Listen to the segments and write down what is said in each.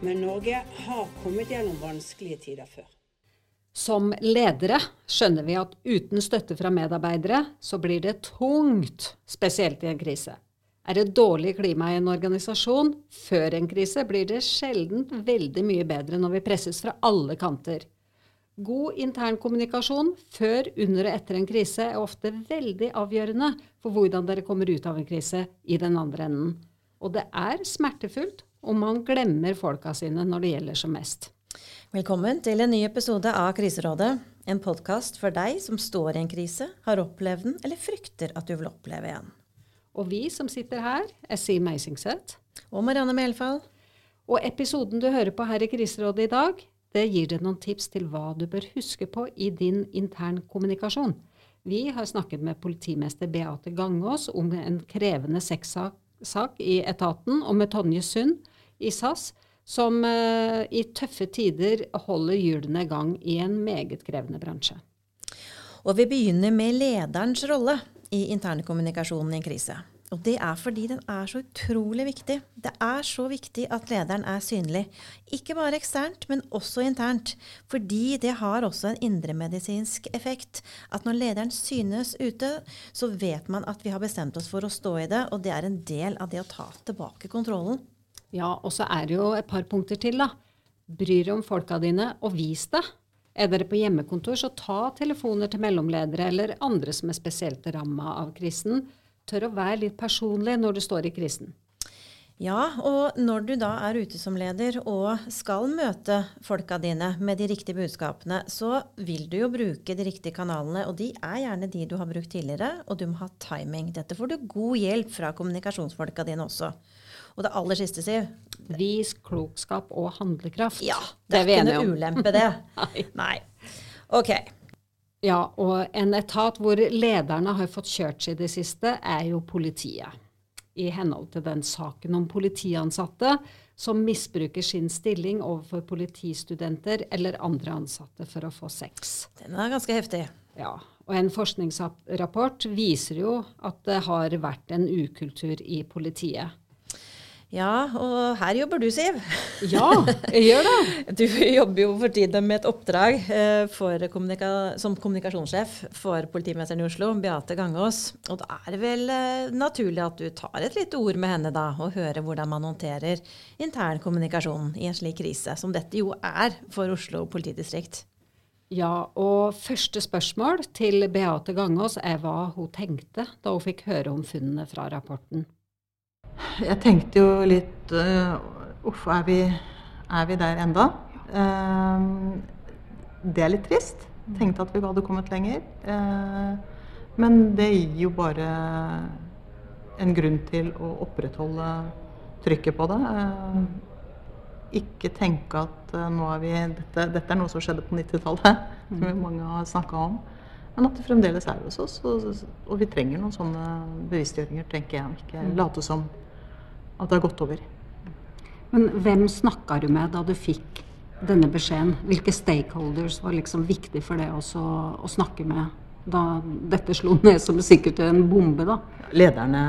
Men Norge har kommet gjennom vanskelige tider før. Som ledere skjønner vi at uten støtte fra medarbeidere, så blir det tungt, spesielt i en krise. Er det dårlig klima i en organisasjon før en krise, blir det sjelden veldig mye bedre når vi presses fra alle kanter. God intern kommunikasjon før, under og etter en krise er ofte veldig avgjørende for hvordan dere kommer ut av en krise i den andre enden. Og det er smertefullt om man glemmer folka sine når det gjelder som mest. Velkommen til en ny episode av Kriserådet. En podkast for deg som står i en krise, har opplevd den eller frykter at du vil oppleve en. Og vi som sitter her, er Siv Meisingseth. Og Marianne Melfall. Og episoden du hører på her i Kriserådet i dag, det gir deg noen tips til hva du bør huske på i din internkommunikasjon. Vi har snakket med politimester Beate Gangås om en krevende sexsak i etaten, og med Tonje Sund i SAS, som uh, i tøffe tider holder hjulene i gang i en meget krevende bransje. Og vi begynner med lederens rolle i internkommunikasjonen i en krise. Og det er fordi den er så utrolig viktig. Det er så viktig at lederen er synlig. Ikke bare eksternt, men også internt. Fordi det har også en indremedisinsk effekt. At når lederen synes ute, så vet man at vi har bestemt oss for å stå i det, og det er en del av det å ta tilbake kontrollen. Ja, og så er det jo et par punkter til, da. Bry deg om folka dine, og vis det. Er dere på hjemmekontor, så ta telefoner til mellomledere eller andre som er spesielt ramma av krisen tør å være litt personlig når du står i krisen. Ja, og når du da er ute som leder og skal møte folka dine med de riktige budskapene, så vil du jo bruke de riktige kanalene, og de er gjerne de du har brukt tidligere, og du må ha timing. Dette får du god hjelp fra kommunikasjonsfolka dine også. Og det aller siste, Siv Vis klokskap og handlekraft. Ja, det, er ikke noe ulempe, det. Nei. Nei. Ok. Ja, og en etat hvor lederne har fått kjørt seg i det siste, er jo politiet. I henhold til den saken om politiansatte som misbruker sin stilling overfor politistudenter eller andre ansatte for å få sex. Den er ganske heftig. Ja, og en forskningsrapport viser jo at det har vært en ukultur i politiet. Ja, og her jobber du, Siv. Ja, jeg gjør det. Du jobber jo for tiden med et oppdrag eh, kommunika som kommunikasjonssjef for politimesteren i Oslo, Beate Gangås. Og da er det vel eh, naturlig at du tar et lite ord med henne da, og hører hvordan man håndterer intern kommunikasjon i en slik krise, som dette jo er for Oslo politidistrikt. Ja, og første spørsmål til Beate Gangås er hva hun tenkte da hun fikk høre om funnene fra rapporten. Jeg tenkte jo litt uh, Uff, er vi, er vi der enda? Uh, det er litt trist. Tenkte at vi hadde kommet lenger. Uh, men det gir jo bare en grunn til å opprettholde trykket på det. ikke tenke at nå er vi dette, dette, er noe som skjedde på 90-tallet, som mm. mange har snakka om. Men at det fremdeles er hos oss. Og, og vi trenger noen sånne bevisstgjøringer, tenker jeg. Ikke mm. late som at det har gått over. Men hvem snakka du med da du fikk denne beskjeden? Hvilke stakeholders var liksom viktig for deg også å snakke med da dette slo ned som sikkert en bombe? da? Lederne,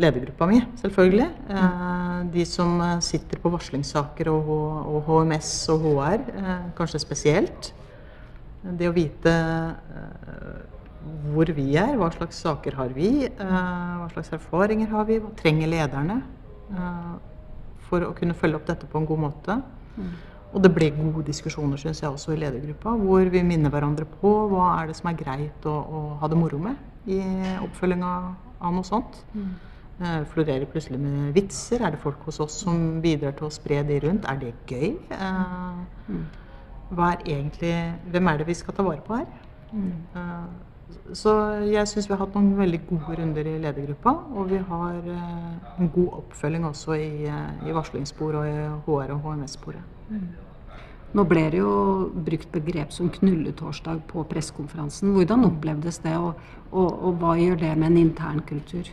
ledergruppa mi, selvfølgelig. Mm. De som sitter på varslingssaker og, og HMS og HR, eh, kanskje spesielt. Det å vite eh, hvor vi er, hva slags saker har vi, hva slags erfaringer har vi, hva trenger lederne? Eh, for å kunne følge opp dette på en god måte. Mm. Og det ble gode diskusjoner synes jeg også i ledergruppa, hvor vi minner hverandre på hva er det som er greit å, å ha det moro med i oppfølginga av noe sånt. Mm. Eh, florerer plutselig med vitser? Er det folk hos oss som bidrar til å spre de rundt? Er det gøy? Eh, mm. hva er egentlig, hvem er det vi skal ta vare på her? Mm. Eh, Så jeg syns vi har hatt noen veldig gode runder i ledergruppa. Og vi har eh, en god oppfølging også i, eh, i varslingsspor og i HR- og HMS-sporet. Nå ble det jo brukt begrep som knulletorsdag på pressekonferansen. Hvordan opplevdes det, og, og, og, hva gjør det med en intern kultur?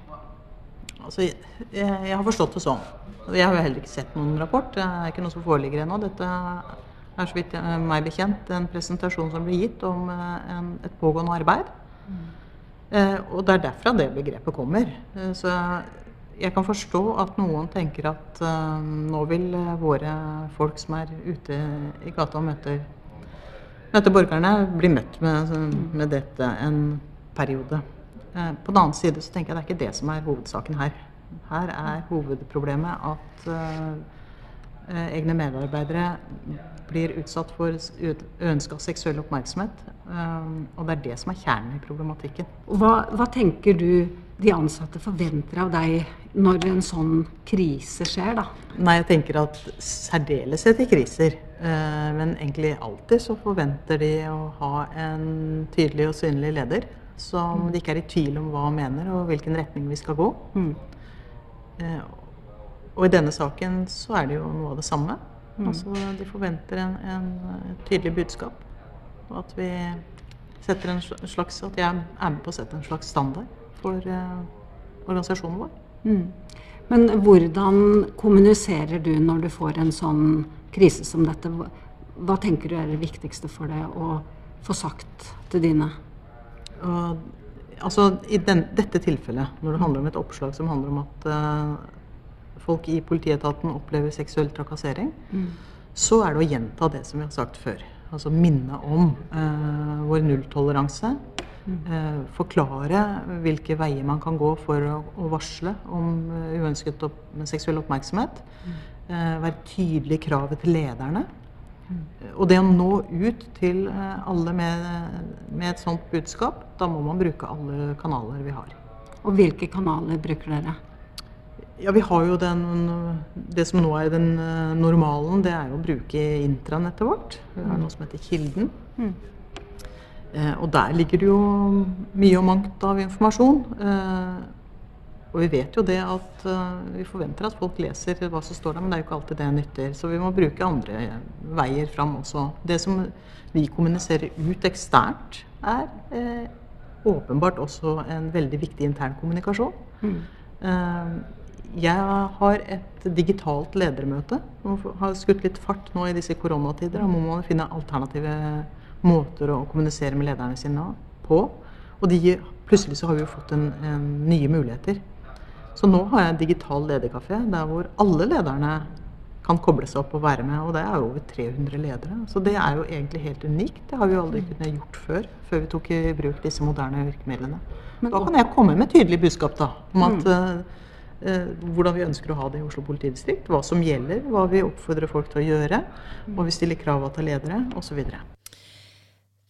Altså, jeg, jeg, har forstått det sånn. Jeg har jo heller ikke sett noen rapport. Det er ikke noe som foreligger ennå. Dette er så vidt meg bekjent en presentasjon som ble gitt om en, et pågående arbeid. Eh, og det er derfra det begrepet kommer. Eh, så jeg kan forstå at noen tenker at eh, nå vil våre folk som er ute i gata og møter, møter borgerne, bli møtt med, med, dette en periode. Uh, på den annen side så tenker jeg det er ikke det som er hovedsaken her. Her er hovedproblemet at uh, egne medarbeidere blir utsatt for uønska seksuell oppmerksomhet. Um, og det er det som er kjernen i problematikken. Hva, hva, tenker du de ansatte forventer av deg når en sånn krise skjer, da? Nei, jeg tenker at særdeleshet i kriser, uh, men egentlig alltid så forventer de å ha en tydelig og synlig leder som mm. de ikke er i tvil om hva han mener og hvilken retning vi skal gå. Mm. Og i denne saken så er det jo noe av det samme. Mm. Altså, de forventer en, en, et tydelig budskap. Og at vi setter en slags At jeg er med på å sette en slags standard for uh, organisasjonen vår. Mm. Men hvordan kommuniserer du når du får en sånn krise som dette? Hva tenker du er det viktigste for deg å få sagt til dine? Og, altså, I den, dette tilfellet, når det handler om et oppslag som handler om at uh, folk i politietaten opplever seksuell trakassering, mm. så er det å gjenta det som vi har sagt før. Altså minne om eh, vår nulltoleranse. Mm. Eh, forklare hvilke veier man kan gå for å, å varsle om uh, uønsket opp, seksuell oppmerksomhet. Mm. Eh, være tydelig i kravet til lederne. Mm. Og det å nå ut til eh, alle med, med, et sånt budskap, da må man bruke alle kanaler vi har. Og hvilke kanaler bruker dere? Ja, vi har jo den Det som nå er den eh, normalen, det er å bruke intranettet vårt. Vi har noe som heter Kilden. Mm. Eh, og der ligger det jo mye og mangt av informasjon. Eh, og vi vet jo det at eh, vi forventer at folk leser hva som står der, men det er jo ikke alltid det nytter. Så vi må bruke andre veier fram også. Det som vi kommuniserer ut eksternt, er eh, åpenbart også en veldig viktig intern kommunikasjon. Mm. Jeg har et digitalt ledermøte. og har skutt litt fart nå i disse koronatider. Da må man finne alternative måter å kommunisere med lederne sine på. Og de, plutselig så har vi jo fått en, en nye muligheter. Så nå har jeg en digital lederkafé der hvor alle lederne kan koble seg opp og være med. Og det er over 300 ledere. Så det er jo egentlig helt unikt. Det har vi jo aldri kunnet gjort før. Før vi tok i bruk disse moderne virkemidlene. Men da kan jeg komme med tydelig budskap da, om at mm eh, hvordan vi ønsker å ha det i Oslo politidistrikt, hva som gjelder, hva vi oppfordrer folk til å gjøre, hva vi stiller krav til ledere osv.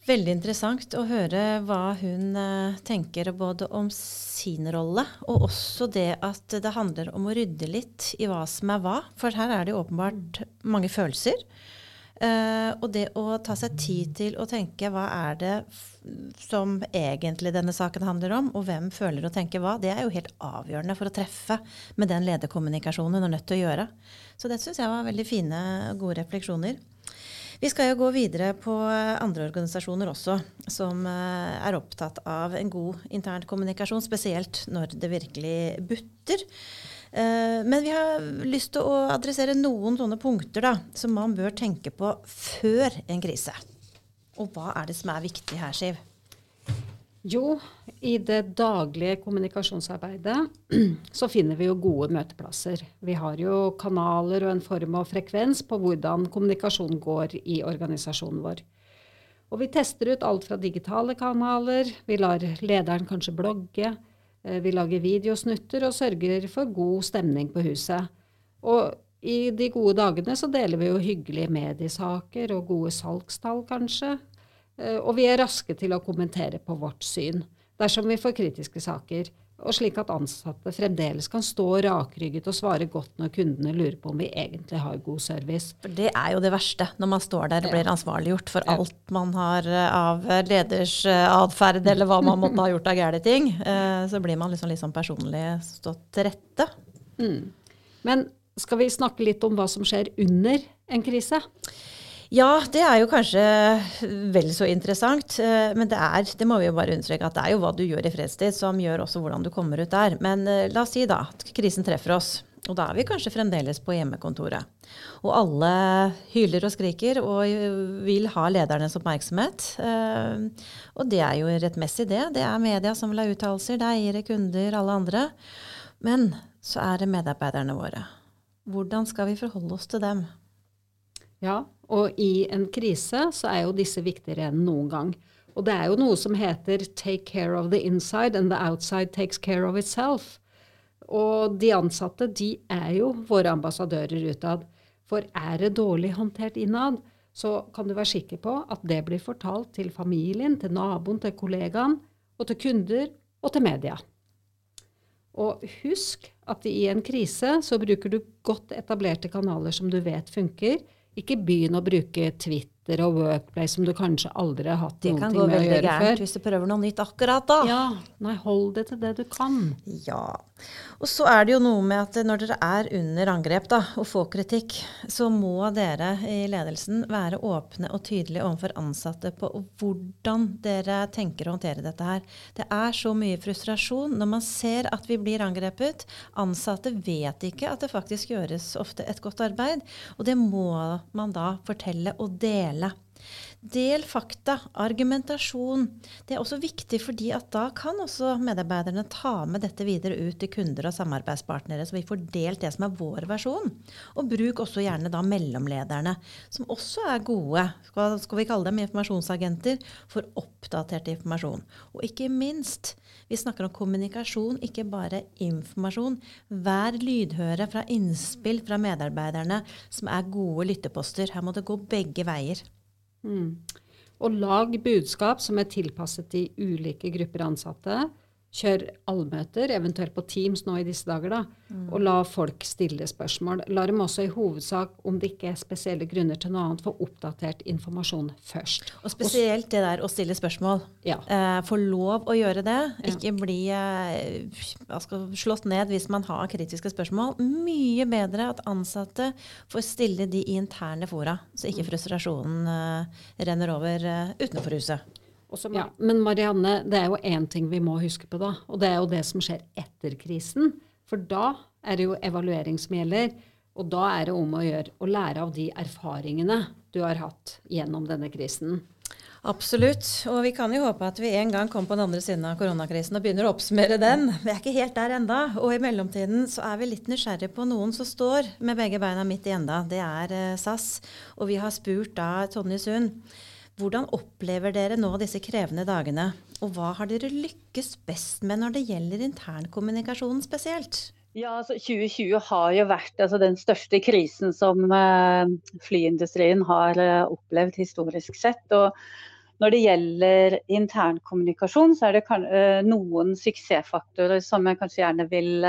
Veldig interessant å høre hva hun eh, tenker både om sin rolle, og også det at det handler om å rydde litt i hva som er hva. For her er det åpenbart mange følelser. Uh, og det å ta seg tid til å tenke hva er det som egentlig denne saken handler om, og hvem føler og tenker hva, det er jo helt avgjørende for å treffe med den lederkommunikasjonen hun er nødt til å gjøre. Så det syns jeg var veldig fine gode refleksjoner. Vi skal jo gå videre på andre organisasjoner også, som uh, er opptatt av en god intern kommunikasjon, spesielt når det virkelig butter. Eh, men vi har lyst til å adressere noen sånne punkter da, som man bør tenke på før en krise. Og hva er det som er viktig her, Siv? Jo, i det daglige kommunikasjonsarbeidet så finner vi jo gode møteplasser. Vi har jo kanaler og en form og frekvens på hvordan kommunikasjon går i organisasjonen vår. Og vi tester ut alt fra digitale kanaler, vi lar lederen kanskje blogge, vi lager videosnutter og sørger for god stemning på huset. Og i de gode dagene så deler vi jo hyggelige mediesaker og gode salgstall, kanskje. Eh, og vi er raske til å kommentere på vårt syn dersom vi får kritiske saker. Og slik at ansatte fremdeles kan stå rakrygget og svare godt når kundene lurer på om vi egentlig har god service. For Det er jo det verste, når man står der og blir ansvarliggjort for alt man har eh, av leders eh, atferd, eller hva man måtte ha gjort av gærne ting. Eh, Så blir man liksom sånn personlig stått til rette. Men skal vi snakke litt om hva som skjer under en krise? Ja, det er jo kanskje vel så interessant. eh, Men det er, det må vi jo bare understreke, at det er jo hva du gjør i fredstid som gjør også hvordan du kommer ut der. Men eh, la oss si da at krisen treffer oss. Og da er vi kanskje fremdeles på hjemmekontoret. Og alle hyler og skriker og vil ha ledernes oppmerksomhet. Eh, Og det er jo rettmessig, det. Det er media som vil ha uttalelser, det er eiere, kunder, alle andre. Men så er det medarbeiderne våre. Hvordan skal vi forholde oss til dem? Ja, og i en krise så er jo disse viktigere enn noen gang. Og det er jo noe som heter 'take care of the inside and the outside takes care of itself'. Og de ansatte de er jo våre ambassadører utad. For er det dårlig håndtert innad, så kan du være sikker på at det blir fortalt til familien, til naboen, til kollegaen, og til kunder og til media. Og husk at i en krise så bruker du godt etablerte kanaler som du vet funker. Ikke begynn å bruke Twitter og Workplace som du kanskje aldri har hatt Det noen gjøre ting Det med å veldig gjøre gærent før. hvis du prøver noe nytt akkurat da. Ja, nei, hold det til det du kan. Ja. Og så er det jo noe med at når dere er under angrep da, og får kritikk, så må dere i ledelsen være åpne og tydelige overfor ansatte på hvordan dere tenker å håndtere dette her. Det er så mye frustrasjon når man ser at vi blir angrepet. Ansatte vet ikke at det faktisk gjøres ofte et godt arbeid, og det må man da fortelle og dele. là. Del fakta, argumentasjon. Det er også viktig fordi at da kan også medarbeiderne ta med dette videre ut til kunder og samarbeidspartnere, så vi får delt det som er vår versjon. Og bruk også gjerne da mellomlederne, som også er gode, skal, vi kalle dem informasjonsagenter, for oppdatert informasjon. Og ikke minst, vi snakker om kommunikasjon, ikke bare informasjon. Vær lydhøre fra innspill fra medarbeiderne som er gode lytteposter. Her må det gå begge veier. Mm. Og lag budskap som er tilpasset de ulike grupper ansatte. Kjør allmøter, eventuelt på Teams nå i disse dager, da. Og la folk stille spørsmål. La dem også i hovedsak, om det ikke er spesielle grunner til noe annet, få oppdatert informasjon først. Og spesielt det der å stille spørsmål. Ja. Eh, få lov å gjøre det. Ikke bli eh, skal, slått ned hvis man har kritiske spørsmål. Mye bedre at ansatte får stille de i interne fora, så ikke frustrasjonen eh, renner over eh, utenfor huset. Ja, men Marianne, det er jo én ting vi må huske på, da. Og det er jo det som skjer etter krisen. For da er det jo evaluering som gjelder. Og da er det om å gjøre å lære av de erfaringene du har hatt gjennom denne krisen. Absolutt. Og vi kan jo håpe at vi en gang kommer på den andre siden av koronakrisen og begynner å oppsummere den. Vi er ikke helt der enda. Og i mellomtiden så er vi litt nysgjerrig på noen som står med begge beina midt i enda. Det er eh, SAS. Og vi har spurt da Tonje Sund. Hvordan opplever dere nå disse krevende dagene? Og hva har dere lykkes best med når det gjelder internkommunikasjonen spesielt? Ja, altså 2020 har jo vært altså, den største krisen som uh, flyindustrien har uh, opplevd historisk sett. Og når det gjelder internkommunikasjon, så er det eh, noen suksessfaktorer som jeg kanskje gjerne vil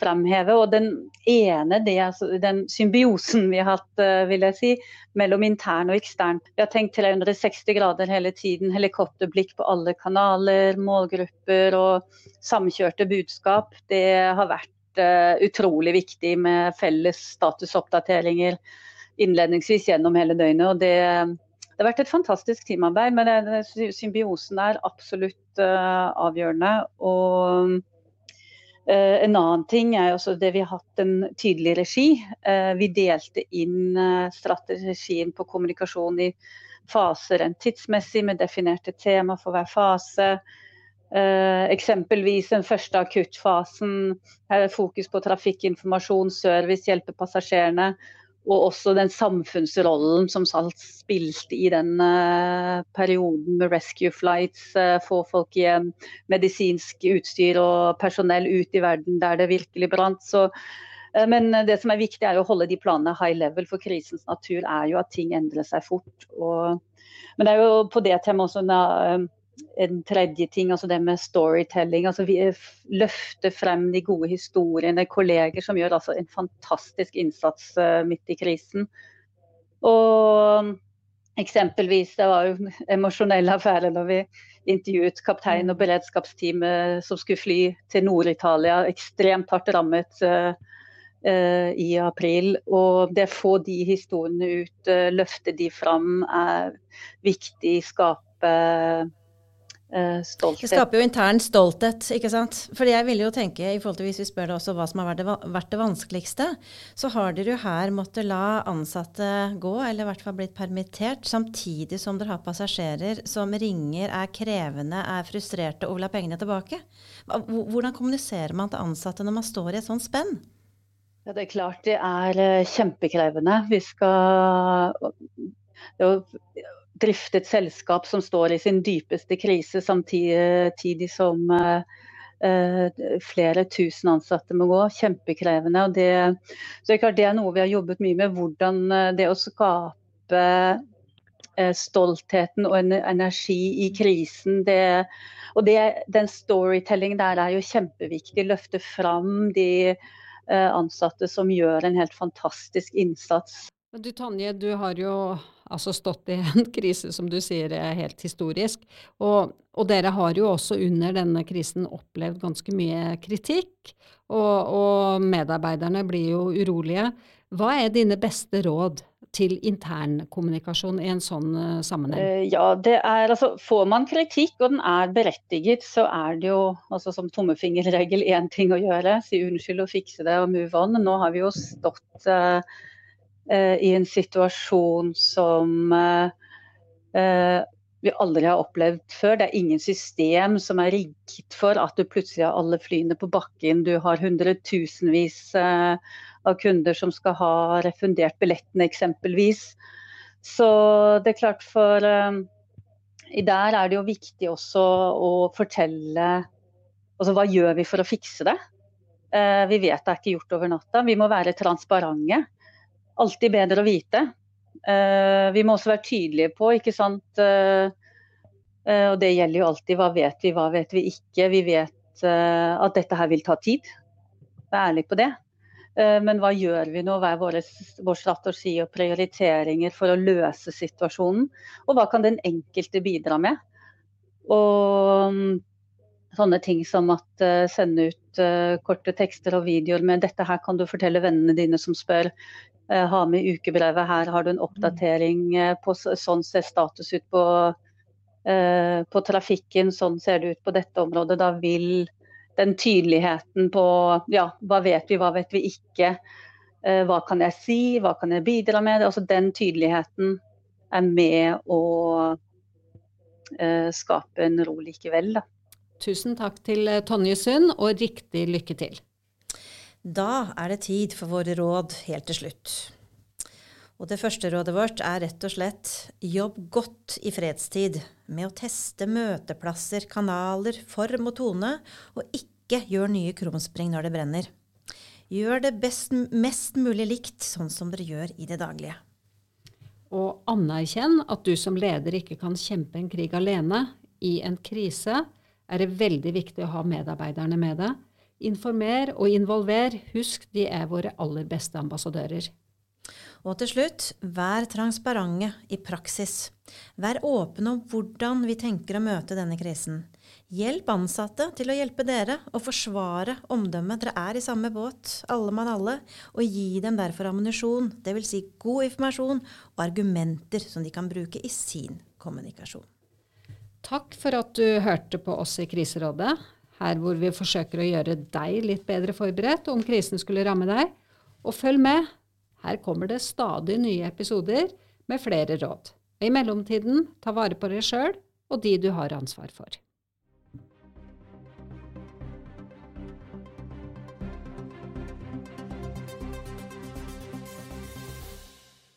fremheve. Og den ene, det er altså den symbiosen vi har hatt, eh, vil jeg si, mellom intern og ekstern. Vi har tenkt 360 grader hele tiden, helikopterblikk på alle kanaler, målgrupper og samkjørte budskap. Det har vært eh, utrolig viktig med felles statusoppdateringer innledningsvis gjennom hele døgnet. og det, det har vært et fantastisk teamarbeid, men det, symbiosen er absolutt uh, avgjørende. Og en annen ting er også det vi har hatt en tydelig regi. Eh, vi delte inn eh, strategien på kommunikasjon i faser enn tidsmessig, med definerte tema for hver fase. Eksempelvis den første akuttfasen. Her er fokus på trafikkinformasjon, service, hjelpe passasjerene. Og også den samfunnsrollen som Salt spilte i den uh, perioden med rescue flights, uh, få folk igjen, medisinsk utstyr og personell ut i verden der det virkelig brant. Så, uh, men det som er viktig er å holde de planene high level, for krisens natur er jo at ting endrer seg fort. Og, men det er jo på det temaet også en tredje ting, altså det med storytelling. altså Vi løfter frem de gode historiene. Kolleger som gjør altså en fantastisk innsats midt i krisen. Og eksempelvis, det var jo emosjonelle emosjonell affære når vi intervjuet kaptein og beredskapsteamet som skulle fly til Nord-Italia, ekstremt hardt rammet. Uh, Eh, i april. Og det å få de historiene ut, eh, løfte de fram, er viktig. Skape eh, stolthet. Det skaper jo intern stolthet, ikke sant. For jeg vil jo tenke, i forhold til hvis vi spør deg også hva som har vært det, vært det vanskeligste, så har dere jo her måttet la ansatte gå, eller i hvert fall blitt permittert, samtidig som dere har passasjerer som ringer, er krevende, er frustrerte og vil ha pengene tilbake. Hvordan kommuniserer man til ansatte når man står i et sånt spenn? Ja, Det er klart det er eh, kjempekrevende. Vi skal drifte et selskap som står i sin dypeste krise, samtidig som eh, flere tusen ansatte må gå. Kjempekrevende. Og det, så det er noe vi har jobbet mye med. Hvordan eh, det å skape stoltheten og energi i krisen. Det, og det, den storytellingen der er jo kjempeviktig. Løfte fram de Eh, ansatte som gjør en helt fantastisk innsats. Du Tanje, du har jo altså stått i en krise som du sier er helt historisk. Og, og dere har jo også under denne krisen opplevd ganske mye kritikk. Og, og medarbeiderne blir jo urolige. Hva er dine beste råd til internkommunikasjon i en sånn uh, sammenheng? Uh, ja, det er altså Får man kritikk, og den er berettiget, så er det jo altså som tommefingerregel én ting å gjøre. Si unnskyld og fikse det og move on. Nå har vi jo stått uh, i en situasjon som vi aldri har opplevd før. Det er ingen system som er rigget for at du plutselig har alle flyene på bakken. Du har hundretusenvis av kunder som skal ha refundert billettene eksempelvis. Så det er klart for Der er det jo viktig også å fortelle altså hva gjør vi for å fikse det. Vi vet det er ikke gjort over natta. Vi må være transparente. Alltid bedre å vite. Uh, vi må også være tydelige på, ikke sant. Uh, og det gjelder jo alltid hva vet vi, hva vet vi ikke. Vi vet at dette her vil ta tid. Vær ærlig på det. Eh, men hva gjør vi nå? Hva er vår, vår strategi og prioriteringer for å løse situasjonen? Og hva kan den enkelte bidra med? Og sånne ting som at uh, sende ut uh, korte tekster og videoer med 'dette her kan du fortelle vennene dine som spør'. Uh, ha med ukebrevet her, har du en oppdatering på sånn ser status ut på, på trafikken, sånn ser det ut på dette området. Da vil den tydeligheten på ja, hva vet vi, hva vet vi ikke. Hva kan jeg si, hva kan jeg bidra med? Altså Den tydeligheten er med å skape en ro likevel. Da. Tusen takk til eh, Tonje Sund, og riktig lykke til. Da er det tid for våre råd helt til slutt. Og det første rådet vårt er rett og slett jobb godt i fredstid med å teste møteplasser, kanaler, form og tone, og ikke gjør nye krumspring når det brenner. Gjør det best, mest mulig likt, sånn som dere gjør i det daglige. Og anerkjenn at du som leder ikke kan kjempe en krig alene. I en krise er det veldig viktig å ha medarbeiderne med deg. Informer og involver. Husk, de er våre aller beste ambassadører. Og til slutt, vær transparente i praksis. Vær åpne om hvordan vi tenker å møte denne krisen. Hjelp ansatte til å hjelpe dere å forsvare omdømmet. Dere er i samme båt, alle mann alle, og gi dem derfor ammunisjon, dvs. Si god informasjon og argumenter som de kan bruke i sin kommunikasjon. Takk for at du hørte på oss i Kriserådet, her hvor vi forsøker å gjøre deg litt bedre forberedt om krisen skulle ramme deg. Og følg med her kommer det stadig nye episoder med flere råd. I mellomtiden, ta vare på deg sjøl og de du har ansvar for.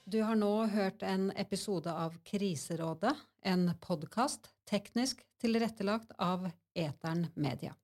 Du har nå hørt en episode av Kriserådet, en podkast teknisk tilrettelagt av Etern Media.